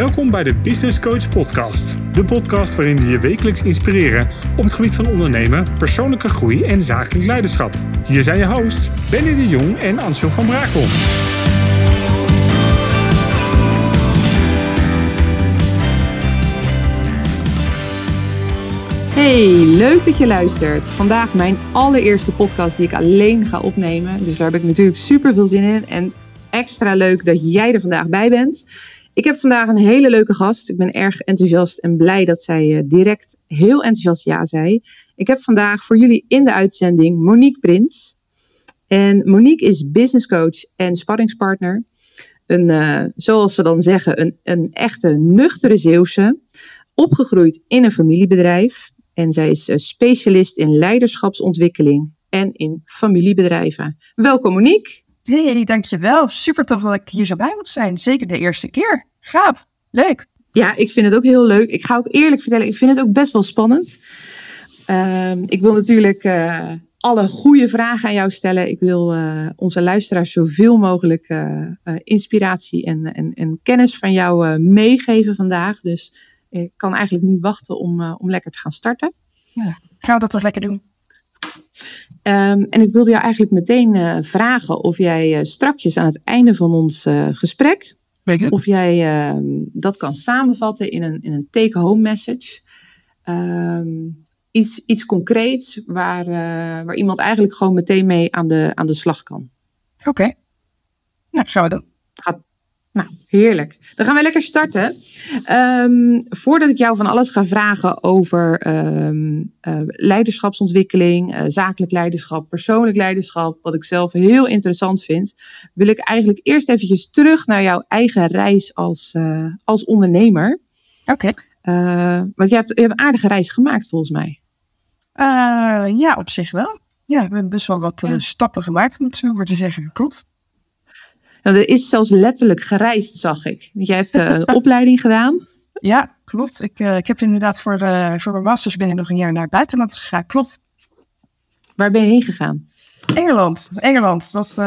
Welkom bij de Business Coach Podcast. De podcast waarin we je wekelijks inspireren op het gebied van ondernemen, persoonlijke groei en zakelijk leiderschap. Hier zijn je hosts Benny de Jong en Ansel van Brakel. Hey, leuk dat je luistert. Vandaag mijn allereerste podcast die ik alleen ga opnemen. Dus daar heb ik natuurlijk super veel zin in. En extra leuk dat jij er vandaag bij bent. Ik heb vandaag een hele leuke gast. Ik ben erg enthousiast en blij dat zij eh, direct heel enthousiast ja zei. Ik heb vandaag voor jullie in de uitzending Monique Prins. En Monique is business coach en sparringspartner. Een, uh, zoals ze dan zeggen, een, een echte nuchtere Zeeuwse. Opgegroeid in een familiebedrijf. En zij is eh, specialist in leiderschapsontwikkeling en in familiebedrijven. Welkom Monique. Hey, dankjewel. Super tof dat ik hier zo bij moet zijn. Zeker de eerste keer. Gaaf. Leuk. Ja, ik vind het ook heel leuk. Ik ga ook eerlijk vertellen, ik vind het ook best wel spannend. Uh, ik wil natuurlijk uh, alle goede vragen aan jou stellen. Ik wil uh, onze luisteraars zoveel mogelijk uh, inspiratie en, en, en, kennis van jou meegeven vandaag. Dus ik kan eigenlijk niet wachten om, om lekker te gaan starten. Ja, gaan we dat toch lekker doen? Um, en ik wilde jou eigenlijk meteen uh, vragen of jij uh, strakjes aan het einde van ons uh, gesprek, of jij ehm, dat kan samenvatten in een, in een take-home message. Um, iets, iets concreets waar, waar iemand eigenlijk gewoon meteen mee aan de, aan de slag kan. Oké. Okay. Nou, gaan we doen. Gaat, nou, heerlijk. Dan gaan we lekker starten. Um, voordat ik jou van alles ga vragen over um, uh, leiderschapsontwikkeling, uh, zakelijk leiderschap, persoonlijk leiderschap, wat ik zelf heel interessant vind, wil ik eigenlijk eerst eventjes terug naar jouw eigen reis als, uh, als ondernemer. Oké. Okay. want je hebt, je hebt een aardige reis gemaakt volgens mij. ja, op zich wel. Ja, we hebben best wel wat ja. stappen gemaakt, om het zo maar te zeggen. Klopt. Nou, er is zelfs letterlijk gereisd, zag ik. Jij hebt uh, een opleiding gedaan. Ja, klopt. Ik, uh, ik heb inderdaad voor, uh, voor mijn masters ben ik nog een jaar naar het buitenland gegaan. Klopt. Waar ben je heen gegaan? Engeland. Engeland. Dat,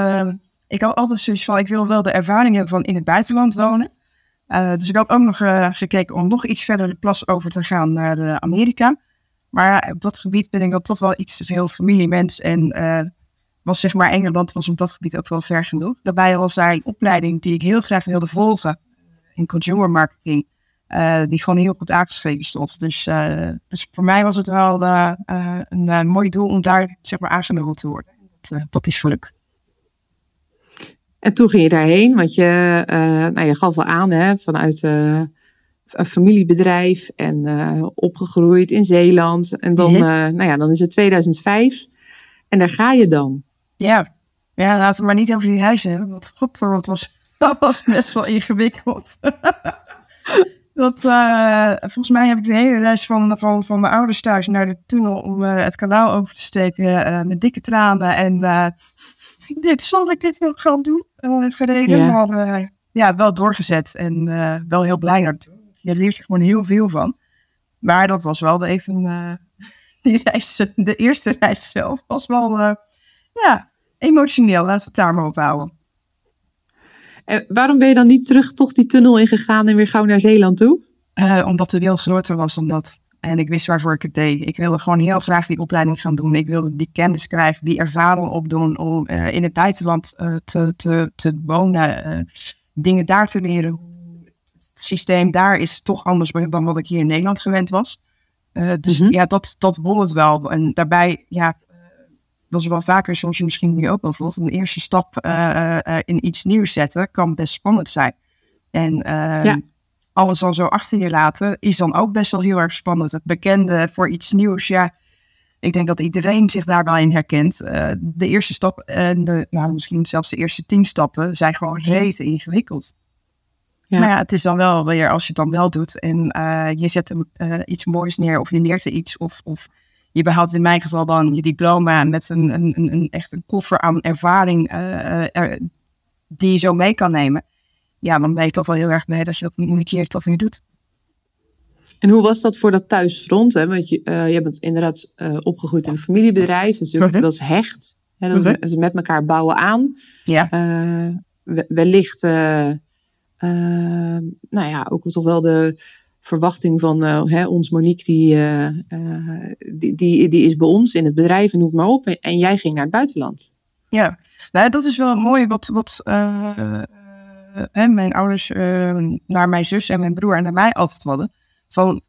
ik had altijd zoiets van, ik wil wel de ervaring hebben van in het buitenland wonen. dus ik had ook nog gekeken om nog iets verder de plas over te gaan naar Amerika. Maar op dat gebied ben ik dan toch wel iets te veel familiemens en was zeg maar Engeland was op dat gebied ook wel ver genoeg. Daarbij was daar een opleiding die ik heel graag wilde volgen in consumer marketing. Uh, die gewoon heel goed aangeschreven stond. Dus, uh, dus voor mij was het wel uh, een mooi doel om daar zeg maar aangenomen te worden. Dat, dat is gelukt. En toen ging je daarheen, want je, nou, je gaf wel aan hè, vanuit een familiebedrijf en opgegroeid in Zeeland. En dan, nou ja, dan is het 2005 en daar ga je dan. Ja, ja laten we maar niet over die reis hebben. Want god, dat was, dat was best wel ingewikkeld. dat, uh, volgens mij heb ik de hele reis van, van, van mijn ouders thuis naar de tunnel om uh, het kanaal over te steken uh, met dikke tranen. En dit, zal ik dit wel gaan doen? verleden, ja. maar ja, wel doorgezet en wel heel blij naartoe. Je leert er gewoon heel veel van. Maar dat was wel even, die reis, de eerste reis zelf was wel, ja, emotioneel. Laten we het daar maar op houden. En waarom ben je dan niet terug toch die tunnel ingegaan en weer gauw naar Zeeland toe? Uh, omdat de wil groter was dan dat. En ik wist waarvoor ik het deed. Ik wilde gewoon heel graag die opleiding gaan doen. Ik wilde die kennis krijgen, die ervaring opdoen om uh, in het buitenland uh, te, te, te wonen. dingen daar te leren. Het systeem daar is toch anders dan wat ik hier in Nederland gewend was. dus mm -hmm. ja, dat, dat won het wel. En daarbij, ja, dat is wel vaker, zoals je misschien nu ook wel voelt, een eerste stap uh, uh, in iets nieuws zetten kan best spannend zijn. En ja. alles al zo achter je laten is dan ook best wel heel erg spannend. Het bekende voor iets nieuws, ja, ik denk dat iedereen zich daarbij in herkent. de eerste stap en de, nou, misschien zelfs de eerste tien stappen zijn gewoon rete ingewikkeld. Ja. Maar ja, het is dan wel weer als je het dan wel doet en je zet iets moois neer of je leert er iets of, of je behaalt in mijn geval dan je diploma met een, een, een, echt een koffer aan ervaring uh, die je zo mee kan nemen. Ja, dan ben je toch wel heel erg blij dat je dat een keer toch weer doet. En hoe was dat voor dat thuisfront? Hè? Want je, uh, je bent inderdaad uh, opgegroeid in een familiebedrijf. Dus -huh. dat is hecht. Hè? Dat is met elkaar bouwen aan. Ja. wellicht nou ja, ook toch wel de verwachting van uh, hè, ons Monique, die, uh, die, die, die, is bij ons in het bedrijf en noem maar op. En, jij ging naar het buitenland. Ja, nou, dat is wel mooi wat, wat mijn ouders naar mijn zus en mijn broer en naar mij altijd hadden. Van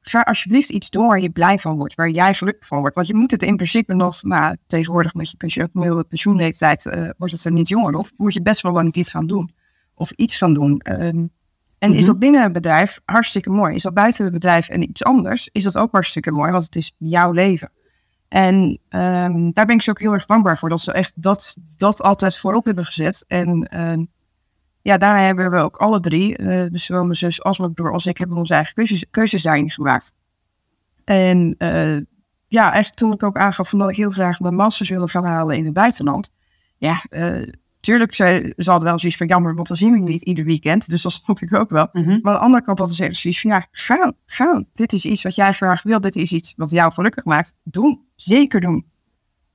ga alsjeblieft iets doen waar je blij van wordt, waar jij gelukkig van wordt. Want je moet het in principe nog, nou, tegenwoordig met je pensioen, pensioenleeftijd wordt het er niet jonger op, moet je best wel gewoon iets gaan doen. Of iets gaan doen. Ehm, en is mhm. dat binnen het bedrijf hartstikke mooi. Is dat buiten het bedrijf en iets anders, is dat ook hartstikke mooi, want het is jouw leven. En ehm, daar ben ik ze ook heel erg dankbaar voor, dat ze echt dat, dat altijd voorop hebben gezet. En uh, ja, daar hebben we ook alle drie, uh, dus zowel mijn zus als mijn broer als ik, hebben onze eigen keuzes, keuzes daarin gemaakt. En uh, ja, echt toen ik ook aangaf van dat ik heel graag mijn masters wilde gaan halen in het buitenland. Ja, uh, Tuurlijk, ze, ze hadden wel zoiets van jammer, want dan zien we niet ieder weekend. Dus dat snap ik ook wel. Mhm. Maar aan de andere kant hadden ze zoiets van ja, ga, ga. Dit is iets wat jij graag wil. Dit is iets wat jou gelukkig maakt. Doen. Zeker doen.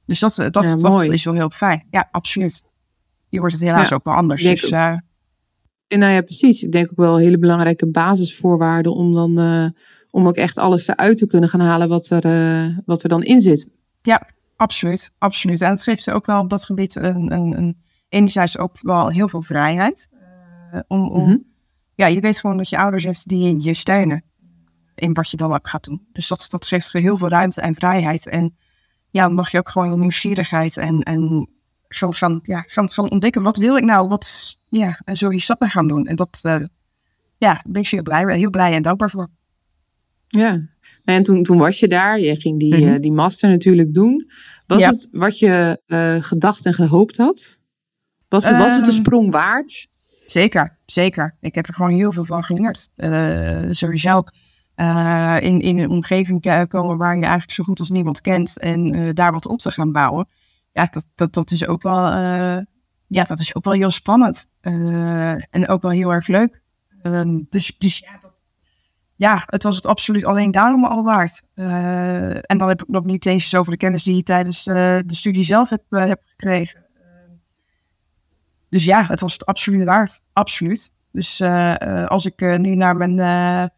Dus dat, dat, dat is wel heel fijn. Ja, absoluut. Je wordt het helaas ook wel anders. Dus, uh, nou ja, precies. Ik denk ook wel een hele belangrijke basisvoorwaarden om dan uh, om ook echt alles eruit te kunnen gaan halen wat er, uh, wat er dan in zit. Ja, absoluut. absoluut. En het geeft ze ook wel op dat gebied een, een, een enerzijds ook wel heel veel vrijheid. Uh, om, om mhm. ja, je weet gewoon dat je ouders hebt die je steunen in wat je dan ook gaat doen. Dus dat, dat geeft heel veel ruimte en vrijheid. En ja, dan mag je ook gewoon je nieuwsgierigheid en, en zo van, ja, van, van ontdekken, wat wil ik nou? Wat, ja, en zo die stappen gaan doen. En dat, uh, ja, ben ik heel blij, heel blij en dankbaar voor. Ja, en toen, toen was je daar, je ging die, mm die master natuurlijk doen. Was het wat je uh, gedacht en gehoopt had? Was het, was het de ehm, sprong waard? Zeker, zeker. Ik heb er gewoon heel veel van geleerd. Uh, sowieso uh, in, in een omgeving komen waar je eigenlijk zo goed als niemand kent en uh, daar wat op te gaan bouwen. Ja, dat, dat, dat is ook wel, ja, dat is ook wel heel spannend. en ook wel heel erg leuk. Ehm, dus dus ja, dat, ja, het was het absoluut alleen daarom al waard. en dan heb ik nog niet eens over de kennis die je tijdens de studie zelf heb, heb gekregen. Dus ja, het was het absoluut waard. Absoluut. Dus uh, als ik uh, nu naar mijn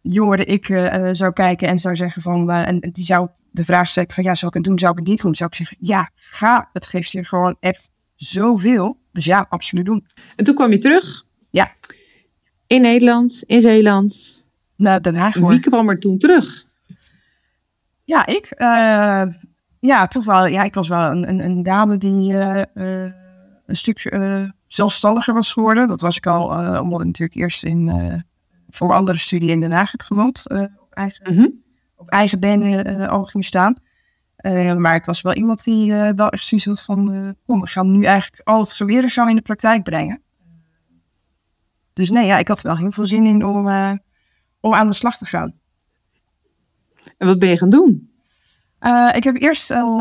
jongere ik zou kijken en zou zeggen van, en die zou de vraag stellen van, ja, zou ik het doen, zou ik het niet doen? Zou ik zeggen, ja, ga. Het geeft je gewoon echt zoveel. Dus ja, absoluut doen. En toen kwam je terug? Ja. In Nederland, in Zeeland? Nou, Den Haag. Wie kwam er toen terug? Ja, ik. ja, toch wel. Ja, ik was wel een, een, een dame die een stuk uh, zelfstandiger was geworden. Dat was ik al, uh, omdat ik natuurlijk eerst in, uh, voor andere studie in Den Haag heb gewoond. op, eigen, mm -hmm. op eigen benen al ging staan. maar ik was wel iemand die wel echt zoiets had van... kom, we gaan nu eigenlijk al het geleerde zo in de praktijk brengen. Dus nee, ja, ik had wel heel veel zin in om, om aan de slag te gaan. En wat ben je gaan doen? ik heb eerst al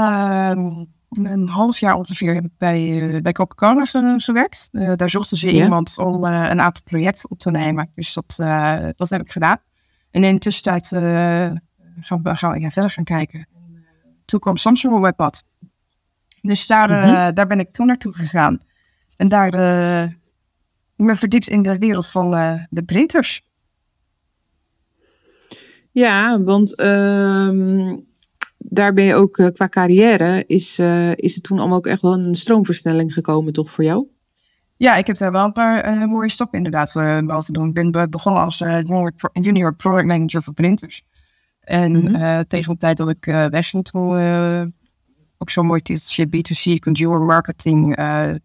een half jaar ongeveer heb ik bij, uh, bij Coca-Cola gewerkt. Uh, daar zochten ze iemand om uh, een aantal projecten op te nemen. Dus dat, dat heb ik gedaan. En in de tussentijd gaan we gaan, ja, verder gaan kijken. toen kwam Samsung op mijn pad. Dus daar, mm daar ben ik toen naartoe gegaan. En daar ben verdiept in de wereld van de printers. Ja, want ehm, daar ben je ook uh, qua carrière, is, uh, is het toen allemaal ook echt wel een stroomversnelling gekomen, toch voor jou? Ja, ik heb daar wel een paar uh, mooie stappen inderdaad boven doen. Ik ben begonnen als junior, junior product manager voor printers. En mm -hmm. tegen de tijd dat ik weg ging, toen ook zo'n mooi titeltje B2C, consumer marketing,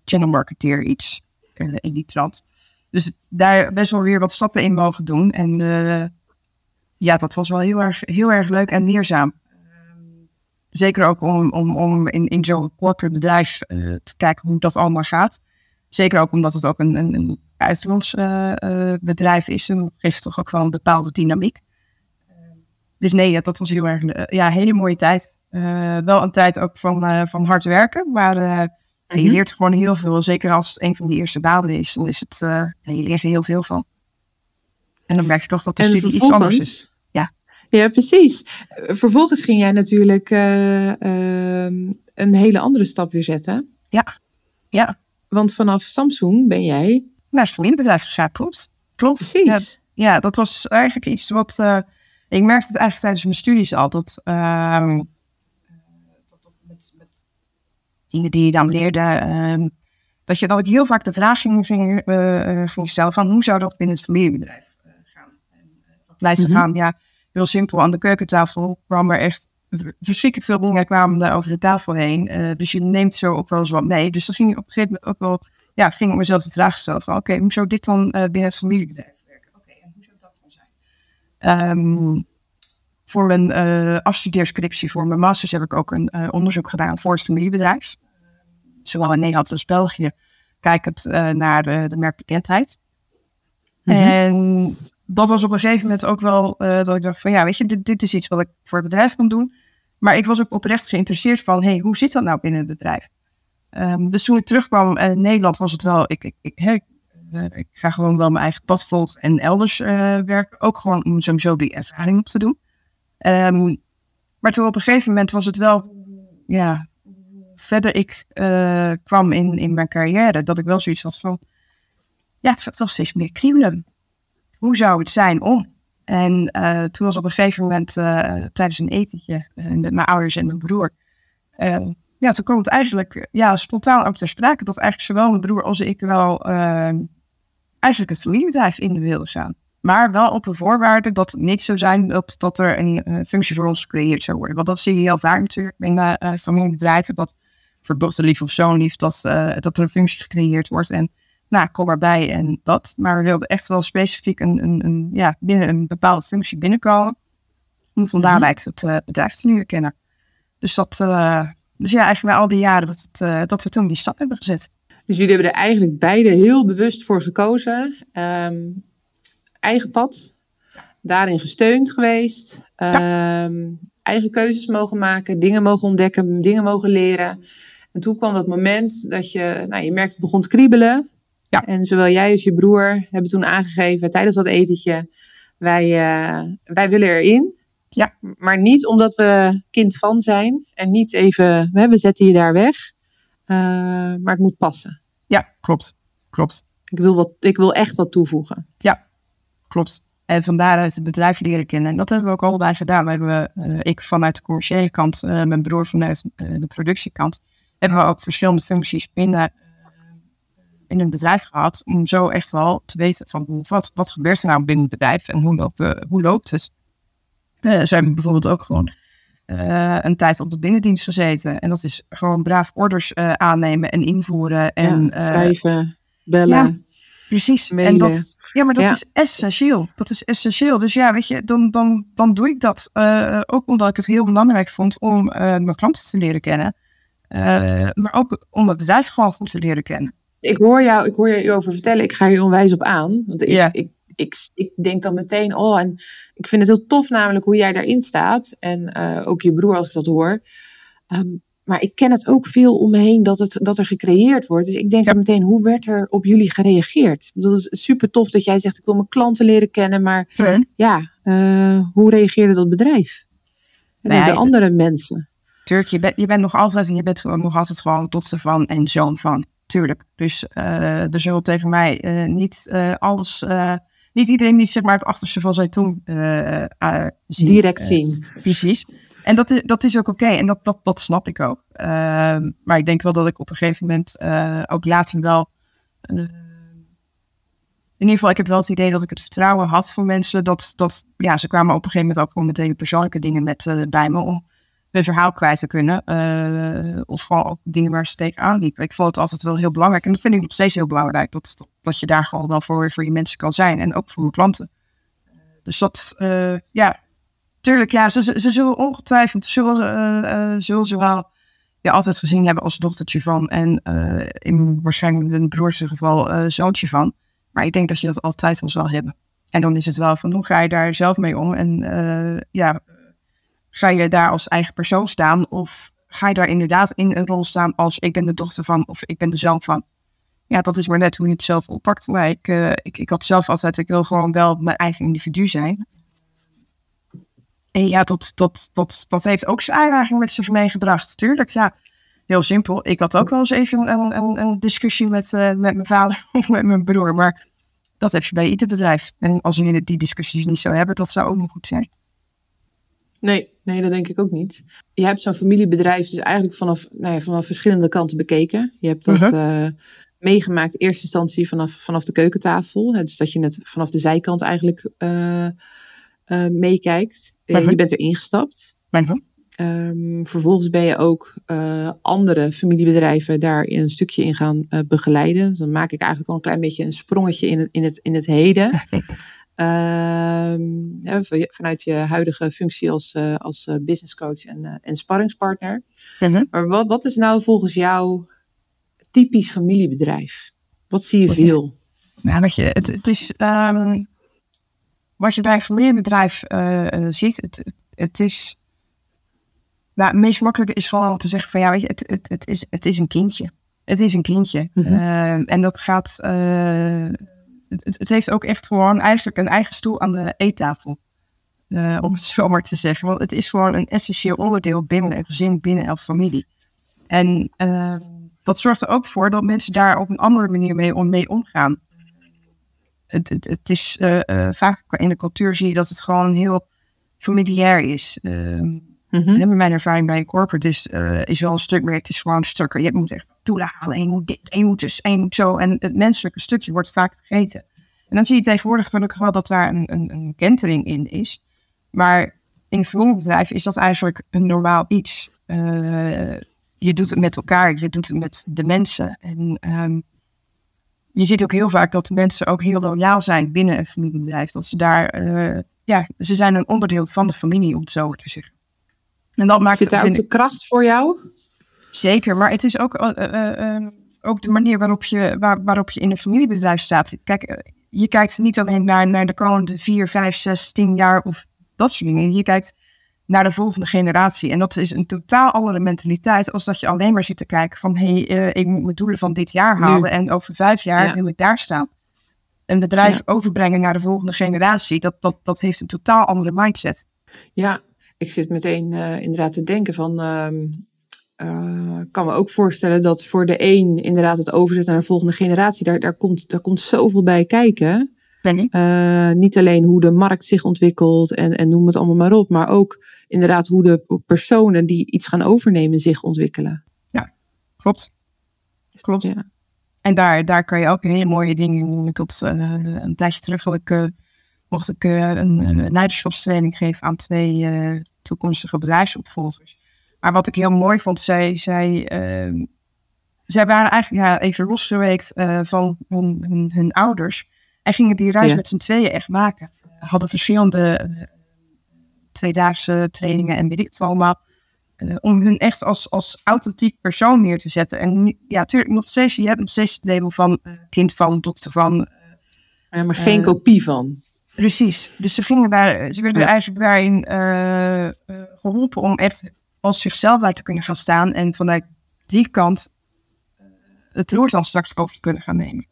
channel marketeer, iets in die trant. Dus daar best wel weer wat stappen in mogen doen. En ja, dat was wel heel erg, heel erg leuk en leerzaam. Zeker ook om, om, om in, in zo'n corporate bedrijf uh, te kijken hoe dat allemaal gaat. Zeker ook omdat het ook een, een, een buitenlands uh, uh, bedrijf is. En dat geeft toch ook wel een bepaalde dynamiek. dus nee, dat was heel erg ja, hele mooie tijd. wel een tijd ook van, van hard werken. Maar je mhm. leert gewoon heel veel. Zeker als het een van die eerste banen is. Dan is het, je leert er heel veel van. En dan merk je toch dat de en studie iets anders is. Ja, precies. Vervolgens ging jij natuurlijk uh, uh, een hele andere stap weer zetten. Ja, ja. Want vanaf Samsung ben jij naar het familiebedrijf gegaan. Klopt. Klopt. Precies. Ja, ja, dat was eigenlijk iets wat. eh, ik merkte het eigenlijk tijdens mijn studies al. Dat, ehm, dat, met, met dingen die je dan leerde. ehm, dat, je, dat ik heel vaak de vraag ging, ging, eh, eh, ging stellen: van hoe zou dat binnen het familiebedrijf eh, gaan? En, eh, van Mhm. aan, ja, heel simpel. Aan de keukentafel kwam er echt verschrikkelijk veel dingen kwamen er over de tafel heen. Eh, dus je neemt zo ook wel eens wat mee. Dus dan ging ik op een gegeven moment ook wel, ja, ging ik mezelf de vraag stellen van, oké, hoe zou dit dan eh, binnen het familiebedrijf werken? Oké, en hoe zou dat dan zijn? Ehm, voor mijn eh afstudeerscriptie, voor mijn masters, heb ik ook een onderzoek gedaan voor het familiebedrijf. Zowel in Nederland als België, kijkend naar de, de merkbekendheid. Mhm. En dat was op een gegeven moment ook wel eh, dat ik dacht van ja, weet je, dit, dit is iets wat ik voor het bedrijf kan doen. Maar ik was ook oprecht geïnteresseerd van, hey, hoe zit dat nou binnen het bedrijf? Ehm, dus toen ik terugkwam in Nederland was het wel, ik, ik, ik, eh, ik ga gewoon wel mijn eigen pad volgen en elders eh, werken. Ook gewoon om sowieso die ervaring op te doen. Ehm, maar toen op een gegeven moment was het wel, ja, verder ik eh, kwam in, in mijn carrière, dat ik wel zoiets had van, ja, het gaat wel steeds meer kriebelen. Hoe zou het zijn om? En eh, toen was op een gegeven moment eh, tijdens een etentje eh, met mijn ouders en mijn broer. ja, toen kwam het eigenlijk ja, spontaan ook ter sprake dat eigenlijk zowel mijn broer als ik wel eh, eigenlijk het familiebedrijf in wilden gaan. Maar wel op een voorwaarde dat het niet zou zijn dat, dat er een functie voor ons gecreëerd zou worden. Want dat zie je heel vaak natuurlijk binnen familiebedrijven. Dat voor dochterlief of zoonlief dat, dat er een functie gecreëerd wordt. En nou, kom erbij en dat. Maar we wilden echt wel specifiek een, een, een, ja, binnen een bepaalde functie binnenkomen. Om van Mhm. daaruit het eh, bedrijf te leren kennen. Dus, dat, eh, dus ja, eigenlijk na al die jaren dat, het, eh, dat we toen die stap hebben gezet. Dus jullie hebben er eigenlijk beide heel bewust voor gekozen. Ehm, eigen pad, daarin gesteund geweest. Ehm, eigen keuzes mogen maken, dingen mogen ontdekken, dingen mogen leren. En toen kwam dat moment dat je, nou, je merkte het begon te kriebelen. Ja. En zowel jij als je broer hebben toen aangegeven tijdens dat etentje, wij, eh, wij willen erin. Ja. Maar niet omdat we kind van zijn en niet even, we zetten je daar weg. Eh, maar het moet passen. Ja, klopt. Klopt. Ik wil, wat, ik wil echt wat toevoegen. Klopt. En van daaruit het bedrijf leren kennen. En dat hebben we ook allebei gedaan. We hebben, eh, ik vanuit de commerciële kant, mijn broer vanuit de productiekant, hebben we ook verschillende functies binnen in een bedrijf gehad. Om zo echt wel te weten van hoe, wat, wat gebeurt er nou binnen het bedrijf en hoe loopt, eh, hoe loopt het. Eh ze hebben bijvoorbeeld ook gewoon eh, een tijd op de binnendienst gezeten. En dat is gewoon braaf orders aannemen en invoeren. En, ja, schrijven, bellen. ja, Precies. En dat, ja, maar dat Ja. is essentieel. Dat is essentieel. Dus ja, weet je, dan, dan, dan doe ik dat. ook omdat ik het heel belangrijk vond om mijn klanten te leren kennen. Maar ook om het bedrijf gewoon goed te leren kennen. Ik hoor jou, ik hoor je over vertellen. Ik ga je onwijs op aan. Want ik, Ja. ik, ik, ik denk dan meteen, oh, en ik vind het heel tof namelijk hoe jij daarin staat. En eh, ook je broer als ik dat hoor. Ehm, maar ik ken het ook veel om me heen dat, het, dat er gecreëerd wordt. Dus ik denk Ja. dan meteen, hoe werd er op jullie gereageerd? Ik bedoel, het is super tof dat jij zegt, ik wil mijn klanten leren kennen. Maar ja, eh, hoe reageerde dat bedrijf? En Nee, de andere mensen? Tuurlijk, je, bent je bent nog altijd, je bent nog altijd gewoon dochter van en zoon van. Tuurlijk. Dus eh er zullen tegen mij eh, niet eh, alles, niet iedereen die zeg maar het achterste van zijn tong zien. Direct zien. Precies. En dat is, dat is ook oké. En dat, dat, dat snap ik ook. Ehm, maar ik denk wel dat ik op een gegeven moment ook later wel. in ieder geval, ik heb wel het idee dat ik het vertrouwen had voor mensen. Dat, dat ja, ze kwamen op een gegeven moment ook gewoon meteen persoonlijke dingen met, bij me. Om hun verhaal kwijt te kunnen. eh, of gewoon ook dingen waar ze tegenaan liepen. Ik vond het altijd wel heel belangrijk. En dat vind ik nog steeds heel belangrijk. Dat, dat, dat je daar gewoon wel voor, voor je mensen kan zijn. En ook voor mijn klanten. Dus dat, eh, ja, tuurlijk, ja, ze, ze, zullen ongetwijfeld, zullen, eh, zullen ze wel ja, altijd gezien hebben als dochtertje van. En in waarschijnlijk in broerse geval eh, zoontje van. Maar ik denk dat je dat altijd wel zal hebben. En dan is het wel van, hoe ga je daar zelf mee om? En ja, ga je daar als eigen persoon staan? Of ga je daar inderdaad in een rol staan als ik ben de dochter van of ik ben de zoon van? Ja, dat is maar net hoe je het zelf oppakt. Maar ik, eh, ik, ik had zelf altijd, ik wil gewoon wel mijn eigen individu zijn. En ja, dat, dat, dat, dat heeft ook zijn uitdaging met zich meegebracht. Tuurlijk, ja. heel simpel. Ik had ook wel eens even een, een, discussie met, uh, met mijn vader of met mijn broer. Maar dat heb je bij ieder bedrijf. En als jullie die discussies niet zou hebben, dat zou ook niet goed zijn. Nee, nee, dat denk ik ook niet. Je hebt zo'n familiebedrijf dus eigenlijk vanaf, nou ja, vanaf verschillende kanten bekeken. Je hebt dat uh meegemaakt, in eerste instantie vanaf, vanaf de keukentafel. Dus dat je het vanaf de zijkant eigenlijk uh, meekijkt. je bent er ingestapt. Um, vervolgens ben je ook andere familiebedrijven daar een stukje in gaan begeleiden. Dus dan maak ik eigenlijk al een klein beetje een sprongetje in het, in het, in het heden. Ja, vanuit je huidige functie als, uh, als uh, business coach en, uh, en sparringspartner. Mhm. Maar wat, wat is nou volgens jou typisch familiebedrijf? Wat zie je veel? Nou, wat, je, het, het is, um, wat je bij een familiebedrijf ziet, het, het is. Nou, het meest makkelijke is vooral om te zeggen van ja, weet je, het, het, het, is, het is een kindje. Het is een kindje. Mm -hmm. en dat gaat het, het, heeft ook echt gewoon eigenlijk een eigen stoel aan de eettafel. Uh, om het zo maar te zeggen. Want het is gewoon een essentieel onderdeel binnen een gezin, binnen een familie. En uh, dat zorgt er ook voor dat mensen daar op een andere manier mee, om, mee omgaan. Het, het, het is uh, vaak in de cultuur zie je dat het gewoon heel familiair is. Mm -hmm. Mijn ervaring bij een corporate is, is wel een stuk meer. Het is gewoon een stuk. Je moet echt doelen halen. En je moet dit, en je moet dus, en je moet zo. En het menselijke stukje wordt vaak vergeten. En dan zie je tegenwoordig gelukkig wel dat daar een, een, een kentering in is. Maar in familiebedrijf is dat eigenlijk een normaal iets. Uh, je doet het met elkaar, je doet het met de mensen. En um, je ziet ook heel vaak dat de mensen ook heel loyaal zijn binnen een familiebedrijf. Dat ze daar, uh, ja, ze zijn een onderdeel van de familie, om het zo te zeggen. En dat maakt Zit daar ook de kracht voor jou? Zeker, maar het is ook, uh, ook de manier waarop je, waar, waarop je in een familiebedrijf staat. Kijk, je kijkt niet alleen naar, naar de komende vier, vijf, zes, tien jaar of dat soort dingen. Je kijkt naar de volgende generatie. En dat is een totaal andere mentaliteit als dat je alleen maar zit te kijken van hé, hey, ik moet mijn doelen van dit jaar halen en over vijf jaar wil ik daar staan. Een bedrijf overbrengen naar de volgende generatie, dat, dat, dat heeft een totaal andere mindset. Ja, ik zit meteen uh, inderdaad te denken van ehm, uh, kan me ook voorstellen dat voor de een inderdaad het overzet naar de volgende generatie, daar, daar, komt, daar komt zoveel bij kijken. Uh, niet alleen hoe de markt zich ontwikkelt en, en noem het allemaal maar op, maar ook inderdaad hoe de personen die iets gaan overnemen zich ontwikkelen. Ja, klopt. Klopt. Ja. En daar, daar kan je ook hele mooie dingen doen. Ik had uh, een tijdje terug ik, mocht ik een, een leiderschapstraining geven aan twee toekomstige bedrijfsopvolgers. Maar wat ik heel mooi vond, zij, zij, uh, zij waren eigenlijk ja, even losgeweekt uh, van hun, hun, hun, ouders. En gingen die reis met z'n tweeën echt maken. hadden verschillende uh, tweedaagse trainingen en weet ik het allemaal. Om hun echt als, als authentiek persoon neer te zetten. En ja, natuurlijk nog steeds, je hebt nog steeds het label van kind van, dokter van. ja, maar geen kopie van. Precies. Dus ze gingen daar, ze werden eigenlijk daarin geholpen om echt als zichzelf daar te kunnen gaan staan en vanuit die kant eh, het roer dan straks over te kunnen gaan nemen.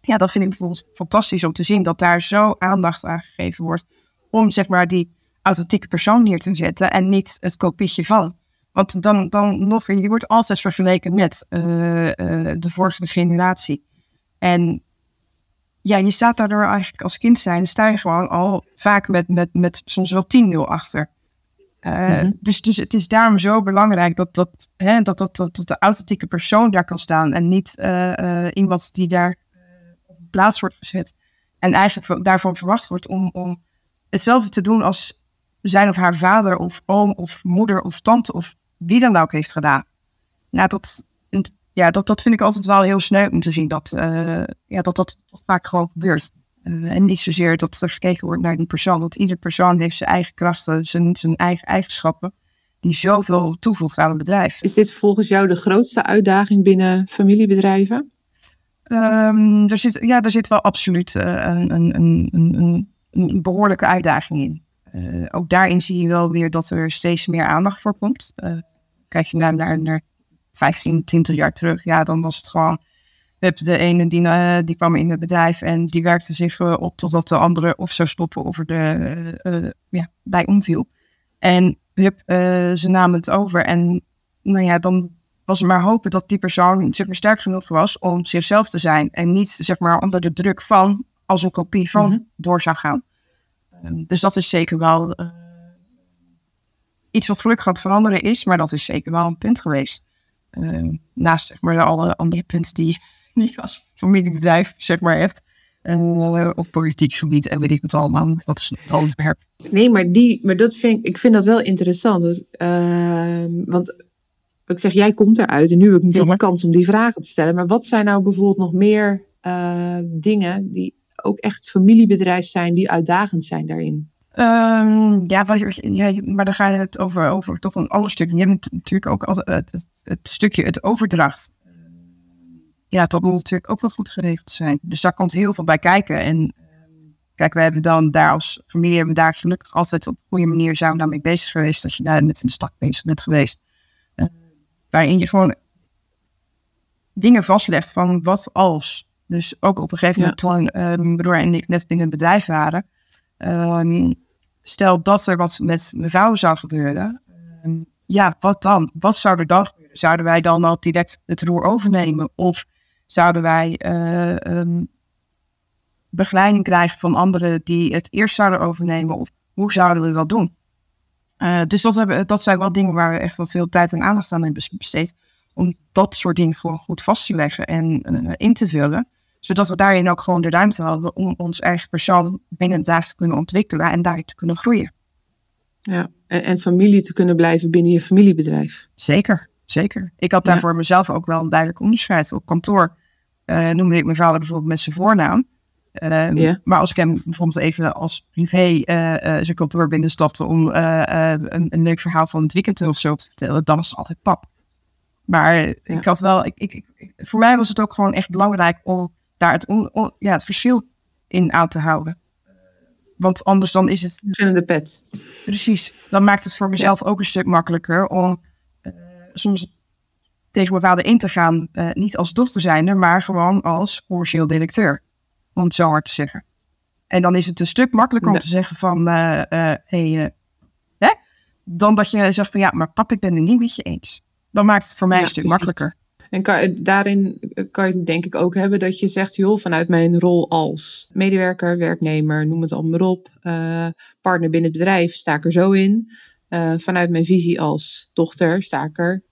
Ja, dat vind ik bijvoorbeeld fantastisch om te zien dat daar zo aandacht aan gegeven wordt om zeg maar die authentieke persoon neer te zetten en niet het kopietje van. Want dan, dan nog, je wordt altijd vergeleken met uh, uh, de vorige generatie. En ja, je staat daardoor eigenlijk als kind zijn, sta je gewoon al vaak met, met, met soms wel 10-0 achter. Eh, mhm. dus, dus het is daarom zo belangrijk dat, dat, hè, dat, dat, dat, dat de authentieke persoon daar kan staan en niet uh, iemand die daar op plaats wordt gezet en eigenlijk daarvan verwacht wordt om, om hetzelfde te doen als zijn of haar vader of oom of moeder of tante of wie dan ook heeft gedaan. Ja, dat, ja, dat, dat vind ik altijd wel heel sneu om te zien dat ja, dat, dat vaak gewoon gebeurt. Uh, en niet zozeer dat er gekeken wordt naar die persoon. Want ieder persoon heeft zijn eigen krachten, zijn, zijn eigen eigenschappen. Die zoveel toevoegt aan een bedrijf. Is dit volgens jou de grootste uitdaging binnen familiebedrijven? Um, er zit, ja, er zit wel absoluut uh, een, een, een, een, behoorlijke uitdaging in. Uh, ook daarin zie je wel weer dat er steeds meer aandacht voor komt. kijk je naar, naar, naar 15, 20 jaar terug, ja, dan was het gewoon heb de ene die, uh, die kwam in het bedrijf en die werkte zich uh, op totdat de andere of zou stoppen of er de, uh, ja, bij omviel. En hup, ze namen het over en nou ja, dan was maar hopen dat die persoon zeg maar, sterk genoeg was om zichzelf te zijn. En niet zeg maar, onder de druk van als een kopie van Mhm. door zou gaan. Ehm, dus dat is zeker wel eh, iets wat gelukkig aan het veranderen is. Maar dat is zeker wel een punt geweest. Ehm, naast zeg maar, alle andere punten die, je als familiebedrijf zeg maar, hebt. En eh, op politiek gebied en weet ik het allemaal. Dat is een onderwerp. Nee, maar, die, maar dat vind, ik- vind dat wel interessant. Ehm, want ik zeg, jij komt eruit en nu heb ik niet Ja, de kans om die vragen te stellen. Maar wat zijn nou bijvoorbeeld nog meer eh, dingen die ook echt familiebedrijf zijn, die uitdagend zijn daarin? Ehm, ja, wat, ja, maar dan ga je het over, over toch een ander stuk. Je hebt natuurlijk ook altijd het, het, het stukje het overdracht. Ja, dat moet natuurlijk ook wel goed geregeld zijn. Dus daar komt heel veel bij kijken. En ehm, kijk, we hebben dan daar als familie hebben we daar gelukkig altijd op een goede manier zijn we daarmee bezig geweest. Als je daar met een stap bezig bent geweest. Eh, waarin je gewoon dingen vastlegt van wat als. Dus ook op een gegeven moment toen eh, mijn broer en ik net binnen het bedrijf waren. Ehm, stel dat er wat met mijn vrouw zou gebeuren. ehm, ja, wat dan? Wat zou er dan gebeuren? Zouden wij dan al direct het roer overnemen? Of zouden wij eh, ehm, begeleiding krijgen van anderen die het eerst zouden overnemen? Of hoe zouden we dat doen? Eh, dus dat, hebben, dat zijn wel dingen waar we echt wel veel tijd en aandacht aan hebben besteed. Om dat soort dingen gewoon goed vast te leggen en eh, in te vullen zodat we daarin ook gewoon de ruimte hadden om ons eigen persoon binnen het te kunnen ontwikkelen en daarin te kunnen groeien. Ja. En, en familie te kunnen blijven binnen je familiebedrijf. Zeker, zeker. Ik had daar Ja. voor mezelf ook wel een duidelijk onderscheid. Op kantoor eh, noemde ik mijn vader bijvoorbeeld met zijn voornaam. Ehm, Ja. Maar als ik hem bijvoorbeeld even als privé eh, zijn kantoor binnenstapte om een, een leuk verhaal van het weekend of zo te vertellen, dan was het altijd pap. Maar ik had wel, ik, ik, ik- voor mij was het ook gewoon echt belangrijk om daar het, on- on- ja, het verschil in aan te houden. Want anders dan is het Verschillende pet. Precies. Dan maakt het voor mezelf ook een stuk makkelijker om soms tegen mijn vader in te gaan. eh, niet als dochter zijnde, maar gewoon als commercieel directeur. Om het zo hard te zeggen. En dan is het een stuk makkelijker om te zeggen van... eh, eh, hey, hè? Dan dat je zegt van ja, maar pap, ik ben het niet met je eens. Dan maakt het voor mij Ja, een stuk precies. makkelijker. En kan, daarin kan je het denk ik ook hebben dat je zegt, joh, vanuit mijn rol als medewerker, werknemer, noem het allemaal maar op, partner binnen het bedrijf, sta ik er zo in. Eh, vanuit mijn visie als dochter sta ik er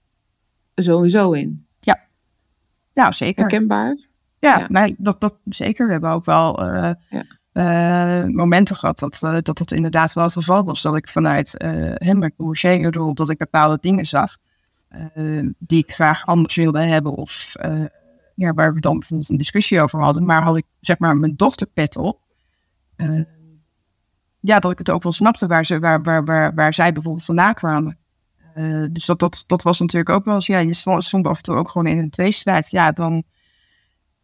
sowieso in. Nou, zeker. Herkenbaar? Ja, Ja. Nee, dat, dat zeker. We hebben ook wel eh, Ja. eh, momenten gehad dat, dat het inderdaad wel het geval was. Dat ik vanuit hem, mijn commerciële rol, dat ik bepaalde dingen zag die ik graag anders wilde hebben. Of ja, waar we dan bijvoorbeeld een discussie over hadden. Maar had ik zeg maar mijn dochterpet op. ja, dat ik het ook wel snapte waar, ze, waar, waar, waar, waar zij bijvoorbeeld vandaan kwamen. Eh, dus dat, dat, dat was natuurlijk ook wel eens, ja, je stond, af en toe ook gewoon in een tweestrijd. Ja, dan,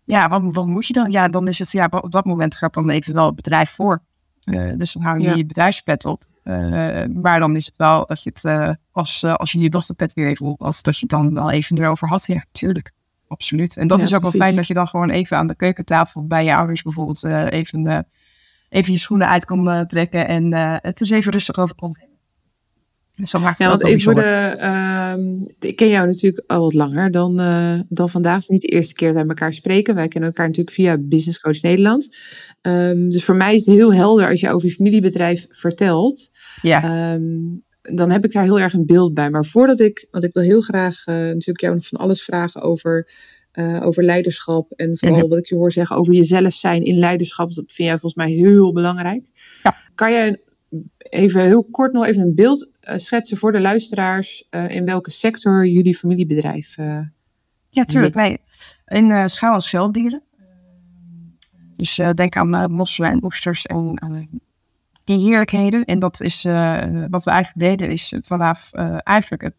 ja, wat, wat moet je dan? Ja, dan is het, ja, op dat moment gaat dan even wel het bedrijf voor. Eh, dus dan hou je Ja. je bedrijfspet op. Eh, maar dan is het wel dat je het, eh, als, als je je dochterpet weer even op had, dat je het dan wel even erover had. Ja, tuurlijk. Absoluut. En dat Ja, is ook wel fijn dat je dan gewoon even aan de keukentafel bij je ouders bijvoorbeeld eh, even, eh, even je schoenen uit kon eh, trekken en eh, het is even rustig over kon hebben. Dus dat maakt het Ja, want wel even voor bijzonder. de. ehm, ik ken jou natuurlijk al wat langer dan, eh, dan vandaag. Het is niet de eerste keer dat wij elkaar spreken. Wij kennen elkaar natuurlijk via Business Coach Nederland. Ehm, dus voor mij is het heel helder als je over je familiebedrijf vertelt. Ja, Ehm, dan heb ik daar heel erg een beeld bij. Maar voordat ik, want ik wil heel graag natuurlijk jou nog van alles vragen over, eh, over leiderschap. En vooral wat ik je hoor zeggen over jezelf zijn in leiderschap. Dat vind jij volgens mij heel belangrijk. Ja. Kan jij even heel kort nog even een beeld eh, schetsen voor de luisteraars eh, in welke sector jullie familiebedrijf eh, ja tuurlijk. zit. Nee, in schaal- en schelddieren. Dus denk aan uh, mossen en oesters en die heerlijkheden. En dat is wat we eigenlijk deden, is vanaf eigenlijk het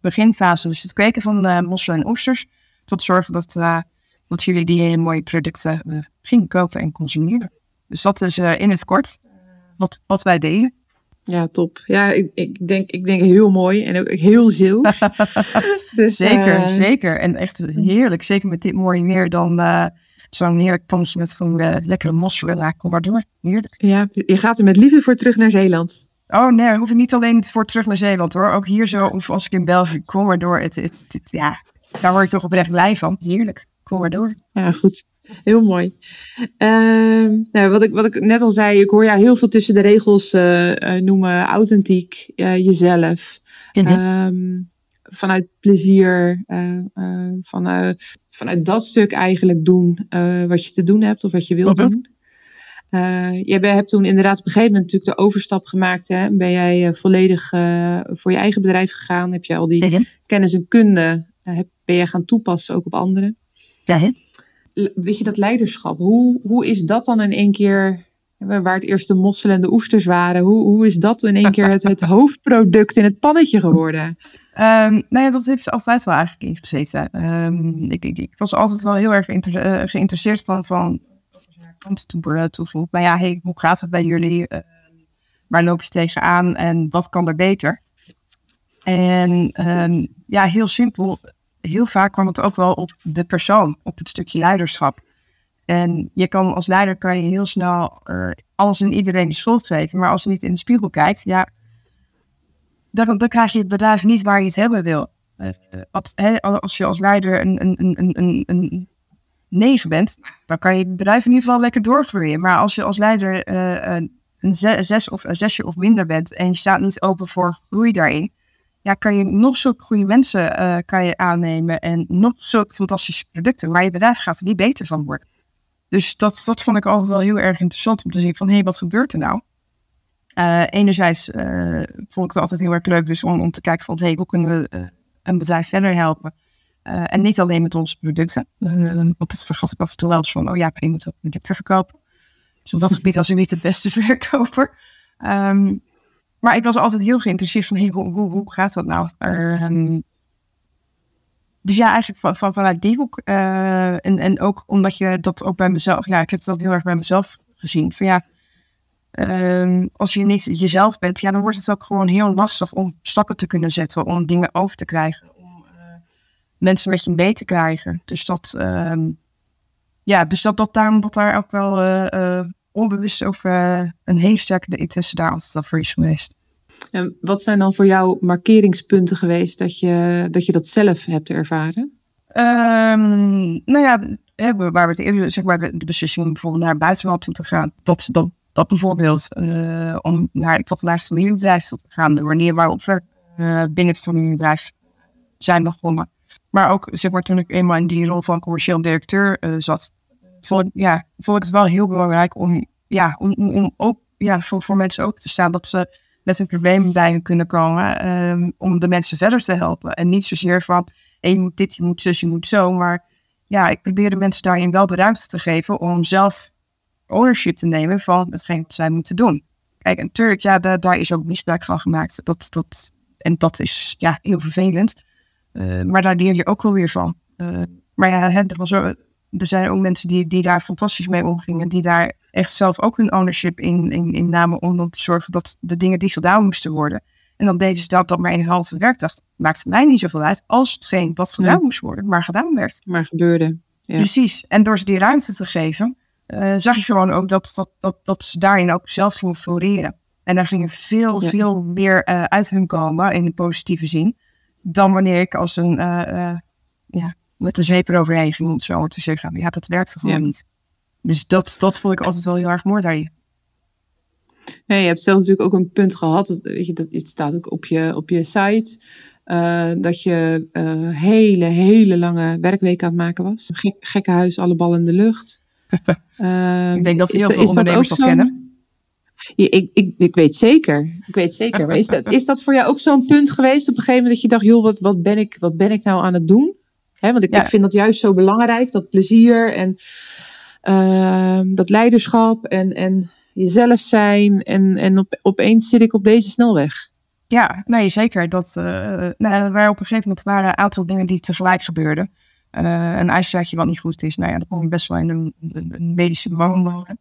beginfase, dus het kweken van mossen en oesters, tot zorgen dat, eh, dat jullie die hele mooie producten eh, gingen kopen en consumeren. Dus dat is eh, in het kort wat, wat wij deden. Ja, top. Ja, ik, ik, denk, ik denk heel mooi en ook heel Zeeuws. dus, Zeker, zeker. En echt heerlijk. Zeker met dit mooie weer dan zo'n heerlijk pannetje met van lekkere mozzarella. Kom maar door. Heerlijk. Ja, je gaat er met liefde voor terug naar Zeeland. Oh nee, hoef ik niet alleen voor terug naar Zeeland hoor. Ook hier zo, of als ik in België kom maar door. Het, het, het, ja, daar word ik toch oprecht blij van. Heerlijk, kom maar door. Ja, goed. Heel mooi. Ehm, nou, wat, ik, wat ik net al zei, ik hoor jou heel veel tussen de regels eh, eh, noemen. Authentiek, uh, jezelf. Ehm, vanuit plezier, vanuit, vanuit dat stuk eigenlijk doen wat je te doen hebt of wat je wilt doen. jij hebt toen inderdaad op een gegeven moment natuurlijk de overstap gemaakt. Hè? Ben jij volledig voor je eigen bedrijf gegaan? Heb je al die kennis en kunde, ben jij gaan toepassen ook op anderen? Ja, hè? weet je, dat leiderschap, hoe, hoe is dat dan in één keer, waar het eerst de mosselen en de oesters waren, hoe, hoe is dat in één keer het, het hoofdproduct in het pannetje geworden? Um, nou ja, dat heeft ze altijd wel eigenlijk ingezeten. Um, ik, ik, ik, was altijd wel heel erg uh, geïnteresseerd van, van toe, ja, hey, hoe gaat het bij jullie? Uh, waar loop je tegenaan en wat kan er beter? En um, ja, heel simpel heel vaak kwam het ook wel op de persoon, op het stukje leiderschap. En je kan als leider kan je heel snel uh, alles en iedereen de schuld geven. Maar als je niet in de spiegel kijkt, ja, dan, dan krijg je het bedrijf niet waar je het hebben wil. Uh, als je als leider een, een, een, een, een 9 bent, dan kan je het bedrijf in ieder geval lekker doorgroeien. Maar als je als leider een zes of een zesje of minder bent en je staat niet open voor groei daarin, ja, kan je nog zulke goede mensen uh, kan je aannemen en nog zulke fantastische producten, maar je bedrijf gaat er niet beter van worden. Dus dat, dat vond ik altijd wel heel erg interessant om te zien van, hé, hey, wat gebeurt er nou? Uh, enerzijds uh, vond ik het altijd heel erg leuk dus om, om te kijken van, hé, hey, hoe kunnen we een bedrijf verder helpen? en niet alleen met onze producten, want dat vergat ik af en toe wel eens van, oh ja, ik moet ook producten verkopen. Dus op dat gebied was ik niet de beste verkoper. Um, maar ik was altijd heel geïnteresseerd van, hoe, hoe, hoe gaat dat nou? Um, dus ja, eigenlijk van, van, vanuit die hoek. Uh, en, en ook omdat je dat ook bij mezelf, ja, ik heb dat heel erg bij mezelf gezien. Van ja, um, als je niet jezelf bent, ja, dan wordt het ook gewoon heel lastig om stappen te kunnen zetten, om dingen over te krijgen, om uh, mensen met je mee te krijgen. Dus dat, um, ja, dus dat, dat, daarom dat daar ook wel uh, onbewust over uh, een hele sterke interesse daar altijd al voor is geweest. En wat zijn dan voor jou markeringspunten geweest dat je dat, je dat zelf hebt ervaren? Um, nou ja, waar we het eerder, zeg maar, de, beslissing om bijvoorbeeld naar het buitenland toe te gaan. Dat, dat, dat bijvoorbeeld, uh, om naar het naar het familiebedrijf toe te gaan. De manier waarop we uh, binnen het familiebedrijf zijn begonnen. Maar ook, zeg maar, toen ik eenmaal in die rol van commercieel directeur uh, zat, vond, ja, vond ik het wel heel belangrijk om, ja, om, om ook ja, voor, voor mensen ook te staan dat ze met hun problemen bij hun kunnen komen. Um, om de mensen verder te helpen. En niet zozeer van hey, je moet dit, je moet zus, je moet zo. Maar ja, ik probeer de mensen daarin wel de ruimte te geven om zelf ownership te nemen van hetgeen wat zij moeten doen. Kijk, en natuurlijk, ja, daar, daar is ook misbruik van gemaakt. Dat, dat, en dat is ja, heel vervelend. Uh, maar daar leer je ook wel weer van. Uh, maar ja, er was er zijn ook mensen die, die daar fantastisch mee omgingen, die daar echt zelf ook hun ownership in, in, in namen om te zorgen dat de dingen die gedaan moesten worden. En dan deden ze dat, dat maar in een halve werkdag. Maakte mij niet zoveel uit als hetgeen wat gedaan moest worden, maar gedaan werd. Maar gebeurde. Ja. Precies. En door ze die ruimte te geven, uh, zag je gewoon ook dat, dat, dat, dat ze daarin ook zelf gingen floreren. En daar gingen veel, veel meer uh, uit hun komen in de positieve zin. Dan wanneer ik als een uh, ja, met de zeep eroverheen ging, om het zo te zeggen. Ja, dat werkte gewoon niet. Dus dat, dat vond ik altijd wel heel erg mooi daarin. Ja, je hebt zelf natuurlijk ook een punt gehad. Dat, weet je, dat, het staat ook op je, op je site. Uh, dat je uh, hele, hele lange werkweken aan het maken was. Gek, gekke huis, alle ballen in de lucht. uh, ik denk dat heel is, veel ondernemers dat, dat kennen. Ja, ik, ik, ik weet zeker. Ik weet zeker. Maar is dat, is dat voor jou ook zo'n punt geweest op een gegeven moment dat je dacht, joh, wat, wat, ben, ik, wat ben ik nou aan het doen? Want ik, ik, vind dat juist zo belangrijk, dat plezier en uh, dat leiderschap en, en jezelf zijn. En, en op, opeens zit ik op deze snelweg. Ja, nee, zeker. Dat, uh, nou, waar op een gegeven moment waren een aantal dingen die tegelijk gebeurden. Uh, een ijsjaartje wat niet goed is, nou ja, dan kom je best wel in een, een, medische wonen.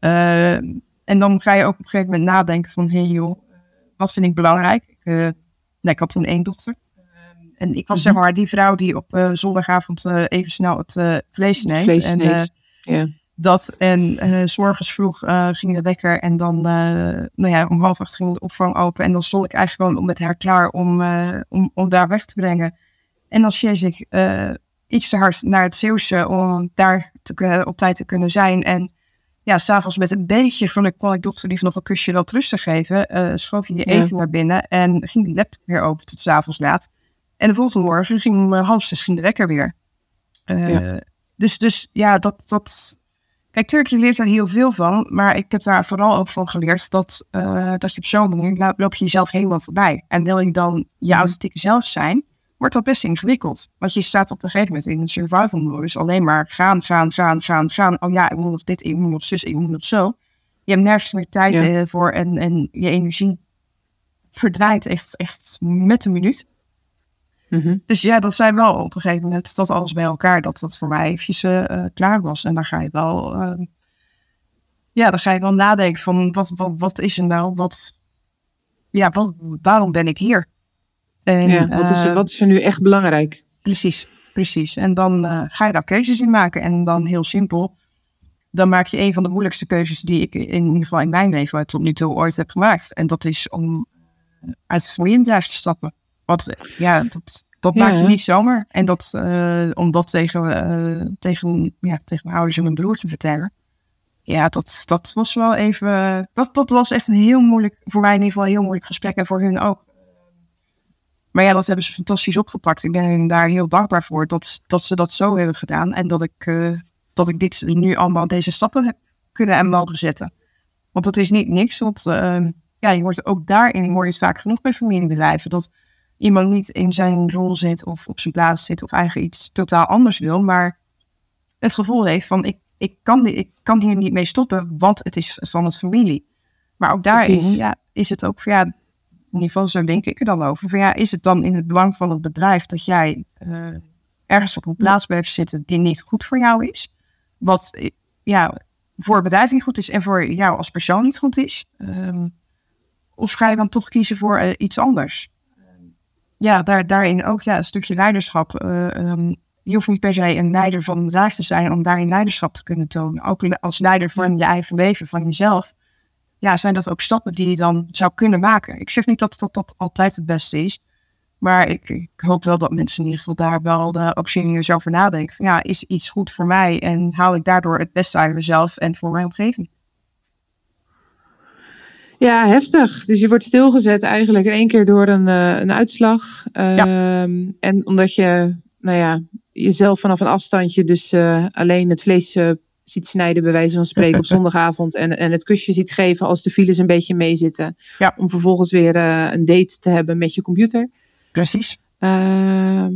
Uh, en dan ga je ook op een gegeven moment nadenken van, hé hey joh, wat vind ik belangrijk? Ik, nee, ik had toen één dochter. En ik was mhm. zeg maar die vrouw die op uh, zondagavond uh, even snel het uh, vlees neemt. Vlees en, ja. Dat en s morgens vroeg ging de wekker en dan, nou ja, om half acht ging de opvang open. En dan stond ik eigenlijk gewoon met haar klaar om, om, om daar weg te brengen. En dan chase ik iets te hard naar het Zeeuwse om daar te kunnen, op tijd te kunnen zijn. En ja, s'avonds met een beetje geluk kon ik dochter lief nog een kusje wel rustig geven. Schoof je je eten naar binnen en ging de laptop weer open tot s'avonds laat. En de volgende morgen ging zes ging de wekker weer. Uh, Dus, dus ja, dat, dat... Kijk, Turkije leert daar heel veel van. Maar ik heb daar vooral ook van geleerd dat, uh, dat je op zo'n manier loop je jezelf helemaal voorbij. En wil je dan je mhm. authentieke zelf zijn, wordt dat best ingewikkeld. Want je staat op een gegeven moment in een survival modus alleen maar gaan, gaan, gaan, gaan, gaan. Oh ja, ik moet nog dit, ik moet nog zus, ik moet nog zo. Je hebt nergens meer tijd ja. voor en, en je energie verdwijnt echt, echt met een minuut. Mhm. Dus ja, dat zijn wel op een gegeven moment dat alles bij elkaar, dat dat voor mij eventjes uh, klaar was. En dan ga je wel, uh, ja, dan ga je wel nadenken van wat, wat, wat is er nou, wat, ja, wat, waarom ben ik hier? En, ja, wat, is, er, wat is er nu echt belangrijk? Precies, precies. En dan ga je daar keuzes in maken. En dan heel simpel, dan maak je een van de moeilijkste keuzes die ik in, ieder geval in mijn leven tot nu toe ooit heb gemaakt. En dat is om uit het familiebedrijf te stappen. Want ja, dat, dat maak je niet zomaar. En dat, uh, om dat tegen, uh, tegen, ja, tegen mijn ouders en mijn broer te vertellen. Ja, dat, dat was wel even. Dat, dat was echt een heel moeilijk, voor mij in ieder geval een heel moeilijk gesprek en voor hun ook. Maar ja, dat hebben ze fantastisch opgepakt. Ik ben hen daar heel dankbaar voor dat, dat ze dat zo hebben gedaan. En dat ik, uh, dat ik dit nu allemaal deze stappen heb kunnen en mogen zetten. Want dat is niet niks. Want ja, je wordt ook daarin hoor je vaak genoeg bij familiebedrijven. Dat iemand niet in zijn rol zit of op zijn plaats zit of eigenlijk iets totaal anders wil, maar het gevoel heeft van ik, ik, kan, ik kan hier niet mee stoppen, want het is van het familie. Maar ook daarin ja, is het ook van ja, in ieder geval zo denk ik er dan over. Van ja, is het dan in het belang van het bedrijf dat jij uh, ergens op een plaats blijft zitten die niet goed voor jou is? Wat ja, voor het bedrijf niet goed is en voor jou als persoon niet goed is? Um, of ga je dan toch kiezen voor uh, iets anders? Ja, daar, daarin ook ja, een stukje leiderschap. Uh, je hoeft niet per se een leider van bedrijf te zijn om daarin leiderschap te kunnen tonen. Ook als leider van je eigen leven, van jezelf. Ja, zijn dat ook stappen die je dan zou kunnen maken. Ik zeg niet dat dat, altijd het beste is. Maar ik, ik, hoop wel dat mensen in ieder geval daar wel uh, ook serieus over nadenken. Ja, is iets goed voor mij en haal ik daardoor het beste uit mezelf en voor mijn omgeving? Ja, heftig. Dus je wordt stilgezet eigenlijk in één keer door een, uh, een uitslag. Ehm, en omdat je, nou ja, jezelf vanaf een afstandje dus uh, alleen het vlees uh, ziet snijden, bij wijze van spreken, op zondagavond. En, en het kusje ziet geven als de files een beetje meezitten. Ja. Om vervolgens weer een date te hebben met je computer. Precies. Ehm,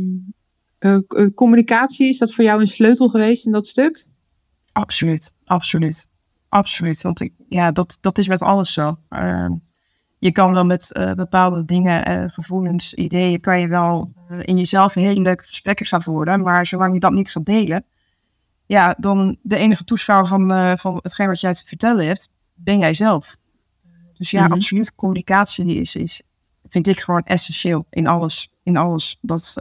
communicatie, is dat voor jou een sleutel geweest in dat stuk? Absoluut, absoluut. Absoluut, want ik, ja, dat, dat is met alles zo. Uh, je kan wel met uh, bepaalde dingen, uh, gevoelens, ideeën, kan je wel uh, in jezelf hele leuke gesprekken gaan voeren. Maar zolang je dat niet gaat delen, ja, dan de enige toeschouwer van, van hetgeen wat jij te vertellen hebt, ben jij zelf. Dus ja, mm -hmm. absoluut, communicatie is, is, vind ik gewoon essentieel in alles. In alles. Dat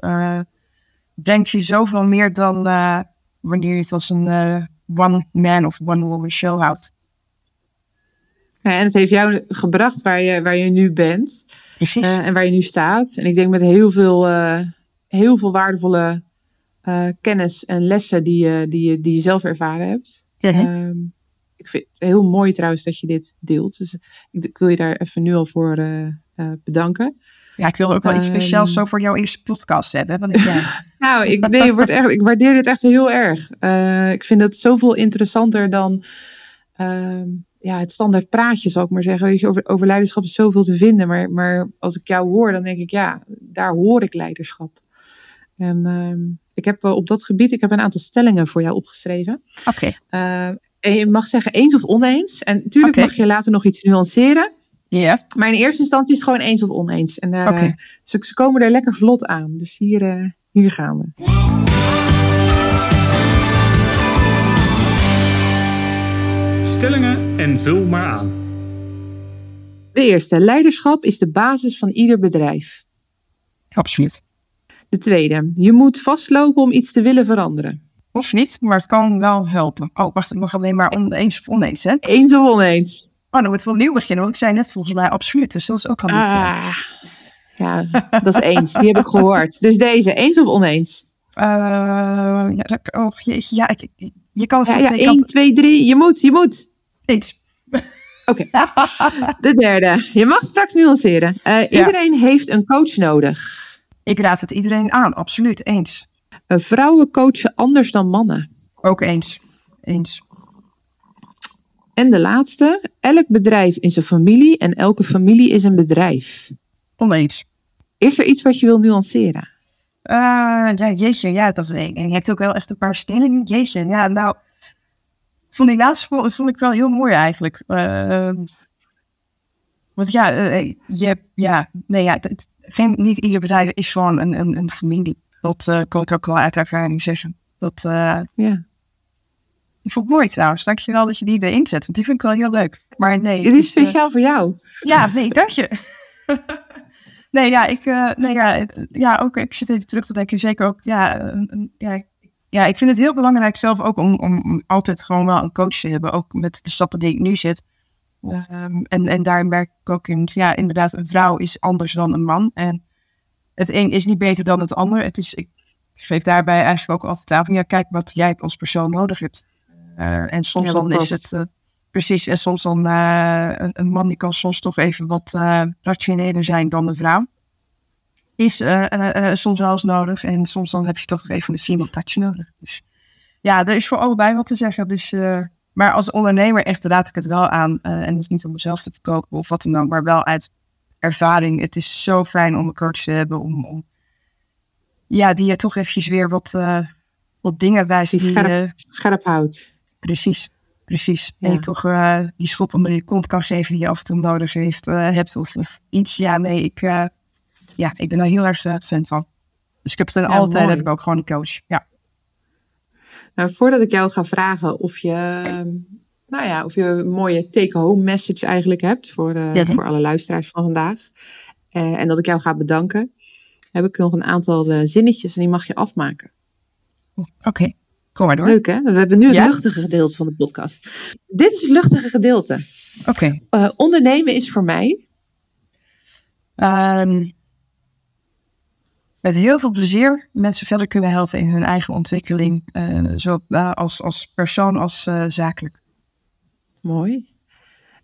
brengt je zoveel meer dan wanneer je het als een one man of one woman show houdt. Ja, en het heeft jou gebracht waar je, waar je nu bent. Precies. Uh, en waar je nu staat. En ik denk met heel veel, uh, heel veel waardevolle uh, kennis en lessen die, je die, die je zelf ervaren hebt. -huh. Um, ik vind het heel mooi trouwens dat je dit deelt. Dus ik, ik wil je daar even nu al voor bedanken. Ja, ik wil ook wel iets speciaals um, zo voor jouw eerste podcast hebben. Want ik, ja. nou, ik, nee, wordt echt, ik waardeer dit echt heel erg. Uh, ik vind het zoveel interessanter dan uh, ja, het standaard praatje, zal ik maar zeggen. Weet je, over, over leiderschap is zoveel te vinden. Maar, maar als ik jou hoor, dan denk ik, ja, daar hoor ik leiderschap. En uh, ik heb op dat gebied, ik heb een aantal stellingen voor jou opgeschreven. Oké. Okay. en je mag zeggen eens of oneens. En natuurlijk okay. mag je later nog iets nuanceren. Ja. Maar in eerste instantie is het gewoon eens of oneens. En daar, okay. uh, ze, ze, komen er lekker vlot aan. Dus hier, uh, hier gaan we. Stellingen en vul maar aan. De eerste. Leiderschap is de basis van ieder bedrijf. Absoluut. De tweede. Je moet vastlopen om iets te willen veranderen. Of niet, maar het kan wel helpen. Oh, wacht, ik mag alleen maar oneens of oneens, hè? Eens of oneens? Oh, dan moeten we opnieuw beginnen, want ik zei net volgens mij absoluut. Dus dat is ook al niet. Ah, ja, dat is eens. Die heb ik gehoord. Dus deze, eens of oneens? Eh, ja, dat- oh, jeetje, ja, ik, je kan het Ja, ja, twee 1, kanten 2, 3. Je moet, je moet. eens. Oké. De derde. Je mag straks nuanceren. Eh, iedereen heeft een coach nodig. Ik raad het iedereen aan, absoluut, eens. Eh, vrouwen coachen anders dan mannen. Ook eens. Eens. En de laatste. Elk bedrijf is een familie en elke familie is een bedrijf. Oneens. Is er iets wat je wil nuanceren? Eh, ja, jeetje, ja, dat is één. En je hebt ook wel echt een paar stellingen. Jeetje, ja, nou, vond die laatste vond, vond ik wel heel mooi eigenlijk. Eh, want ja, eh, je hebt, ja, nee, ja, het, geen, niet ieder bedrijf is gewoon een, een, een familie. Dat eh, kan ik ook wel uit ervaring zeggen. Dat, eh, Ja. Ik vond het mooi trouwens. Dankjewel dat je die erin zet, want die vind ik wel heel leuk. Maar nee, Dit het is eh, speciaal voor jou. ja, nee, dank je. nee, ja, ik, eh, nee, ja, ja, ook, ik zit even terug te denken, zeker ook, ja, ja, ik- ja, ik vind het heel belangrijk zelf ook om, om, om altijd gewoon wel een coach te hebben, ook met de stappen die ik nu zit. Ehm, en, en daar merk ik ook in, ja, inderdaad, een vrouw is anders dan een man. En het een is niet beter dan het ander. Het is, ik geef daarbij eigenlijk ook altijd aan van, ja, kijk wat jij als persoon nodig hebt. Eh, en soms Ja, dan is het, eh, precies, en soms dan, eh, een, een man die kan soms toch even wat eh, rationeler zijn dan een vrouw. Is eh, eh, eh, soms wel eens nodig. En soms dan heb je toch even een female touch nodig. Dus ja, er is voor allebei wat te zeggen. Dus, eh, maar als ondernemer echt raad ik het wel aan. eh, en dat is niet om mezelf te verkopen of wat dan ook. Maar wel uit ervaring. Het is zo fijn om een coach te hebben. Om, om ja, die je toch eventjes weer wat, eh, wat dingen wijst. Die Die, scherp- Scherp houdt. Precies, precies. Ja. En je toch eh, die schop onder je kont kan geven die je af en toe nodig heeft, eh, hebt. Of, of iets. Ja, nee, ik, eh, ja, ik ben daar heel erg fan van. Dus ik heb het Ja, mooi. heb ik ook gewoon een coach. Ja. Nou, voordat ik jou ga vragen of je, nou ja, of je een mooie take-home message eigenlijk hebt voor, Ja. voor alle luisteraars van vandaag. en dat ik jou ga bedanken, heb ik nog een aantal zinnetjes en die mag je afmaken. Oké, kom maar door. Leuk hè? We hebben nu het Ja. luchtige gedeelte van de podcast. Dit is het luchtige gedeelte. Oké. Eh, ondernemen is voor mij. Ehm, met heel veel plezier mensen verder kunnen helpen in hun eigen ontwikkeling. zo eh, als, als persoon als zakelijk. Mooi.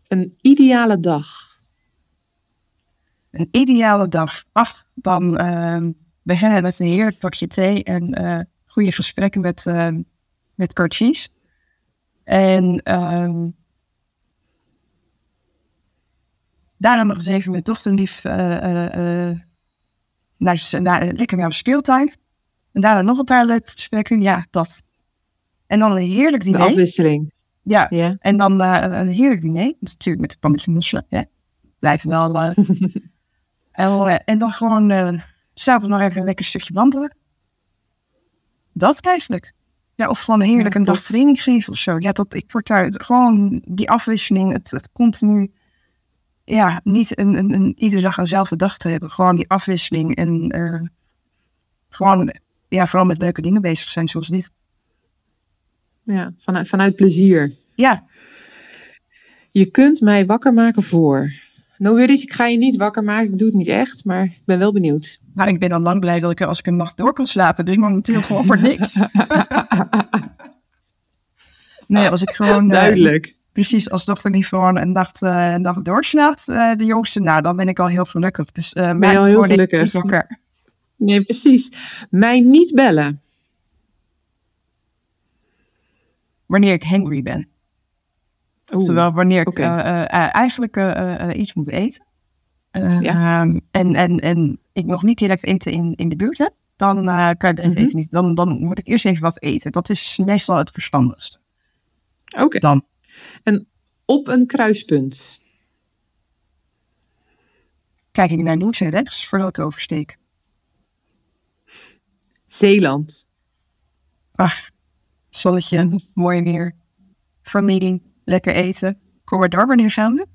Een ideale dag. Een ideale dag. Af, dan ehm, beginnen met een heerlijk pakje thee en goede gesprekken met, ehm, met coaches. En ehm, daarna nog eens even met dochterlief eh, eh, eh, naar, naar, lekker naar de speeltuin. En daarna nog een paar leuke gesprekken. Ja, dat. En dan een heerlijk De diner. afwisseling. Ja, Ja. en dan een heerlijk diner. Natuurlijk met de pannetje mosselen. Ja. Blijven wel. en, en dan gewoon s'avonds nog even een lekker stukje wandelen. Dat eigenlijk. Ja, of gewoon heerlijk een dag training geven of zo. Ja, dat, ik word daar gewoon die afwisseling, het, het continu. Ja, niet een, een, een, iedere dag eenzelfde dag te hebben. Gewoon die afwisseling en eh, gewoon, ja, vooral met leuke dingen bezig zijn zoals dit. Ja, vanuit, vanuit plezier. Ja, Je kunt mij wakker maken voor. No worries, ik ga je niet wakker maken. Ik doe het niet echt, maar ik ben wel benieuwd. Nou, ik ben al lang blij dat ik als ik een nacht door kan slapen. Dus momenteel gewoon voor niks. nee, als ik gewoon... eh, Duidelijk. precies, als dochter niet gewoon een nacht, eh, een nacht doorslaapt, eh, de jongste, nou, dan ben ik al heel gelukkig. Dus eh Ben je al heel gelukkig? Wakker. Nee, precies. Mij niet bellen. Wanneer ik hangry ben. Oeh, Terwijl wanneer ik eigenlijk iets moet eten. Eh, Ja. ehm, en, en, en ik nog niet direct eten in, in de buurt heb. Dan eh, kan het Mhm. even niet. Dan, dan moet ik eerst even wat eten. Dat is meestal het verstandigste. Oké. Dan. Op een kruispunt. kijk ik naar links en rechts voordat ik oversteek. Zeeland. Ach, zonnetje, mooi weer, familie, lekker eten. Kom maar door, wanneer gaan we?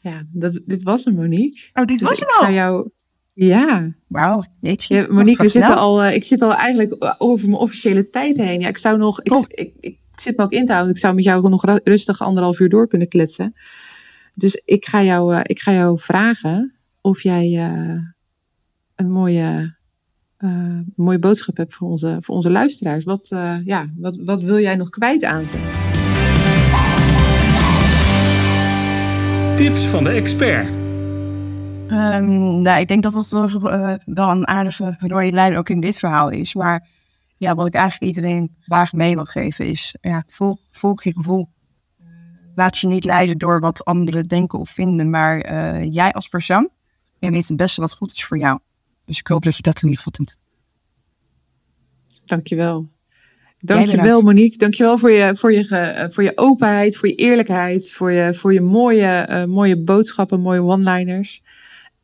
Ja, dat, dit was hem, Monique. Oh, dit Dus was hem al. ga jou... Ja. Wauw, jeetje. Ja, Monique, we zitten al, eh, ik zit al eigenlijk over mijn officiële tijd heen. Ja, ik zou nog, ik, Oh. ik, ik, zit me ook in te houden. Ik zou met jou nog rustig anderhalf uur door kunnen kletsen. Dus ik ga jou, eh, ik ga jou vragen of jij eh, een mooie, eh, mooie boodschap hebt voor onze, voor onze luisteraars. Wat, eh, ja, wat, wat wil jij nog kwijt aan ze? Tips van de expert. Ehm, nou, ik denk dat dat wel, eh, wel een aardige rode lijn ook in dit verhaal is. Maar ja, wat ik eigenlijk iedereen graag mee wil geven is, ja, volg, volg je gevoel. Laat je niet leiden door wat anderen denken of vinden, maar eh, jij als persoon, jij weet het beste wat goed is voor jou. Dus ik hoop dat je dat in ieder geval doet. Dankjewel. Dankjewel. Monique. Dankjewel voor je, voor je, eh, voor je openheid, voor je eerlijkheid, voor je, voor je mooie, eh, mooie boodschappen, mooie one-liners.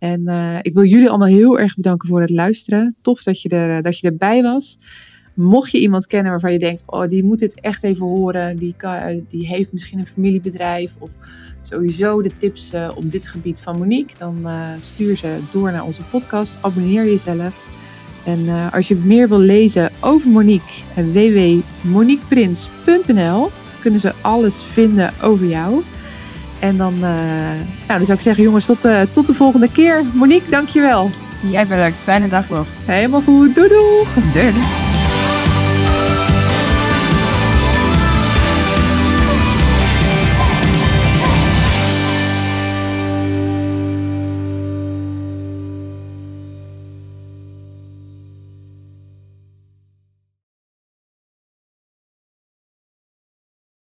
En eh, ik wil jullie allemaal heel erg bedanken voor het luisteren. Tof dat je, er, dat je erbij was. Mocht je iemand kennen waarvan je denkt, oh, die moet dit echt even horen. Die, kan, die heeft misschien een familiebedrijf of sowieso de tips eh, op dit gebied van Monique. Dan stuur ze door naar onze podcast. Abonneer jezelf. En eh, als je meer wil lezen over Monique, www.moniqueprins.nl kunnen ze alles vinden over jou. En dan, eh, nou, dan zou ik zeggen, jongens, tot, eh, tot de volgende keer. Monique, dankjewel. Jij bedankt. Fijne dag nog. Helemaal goed. Doei doei. Doei.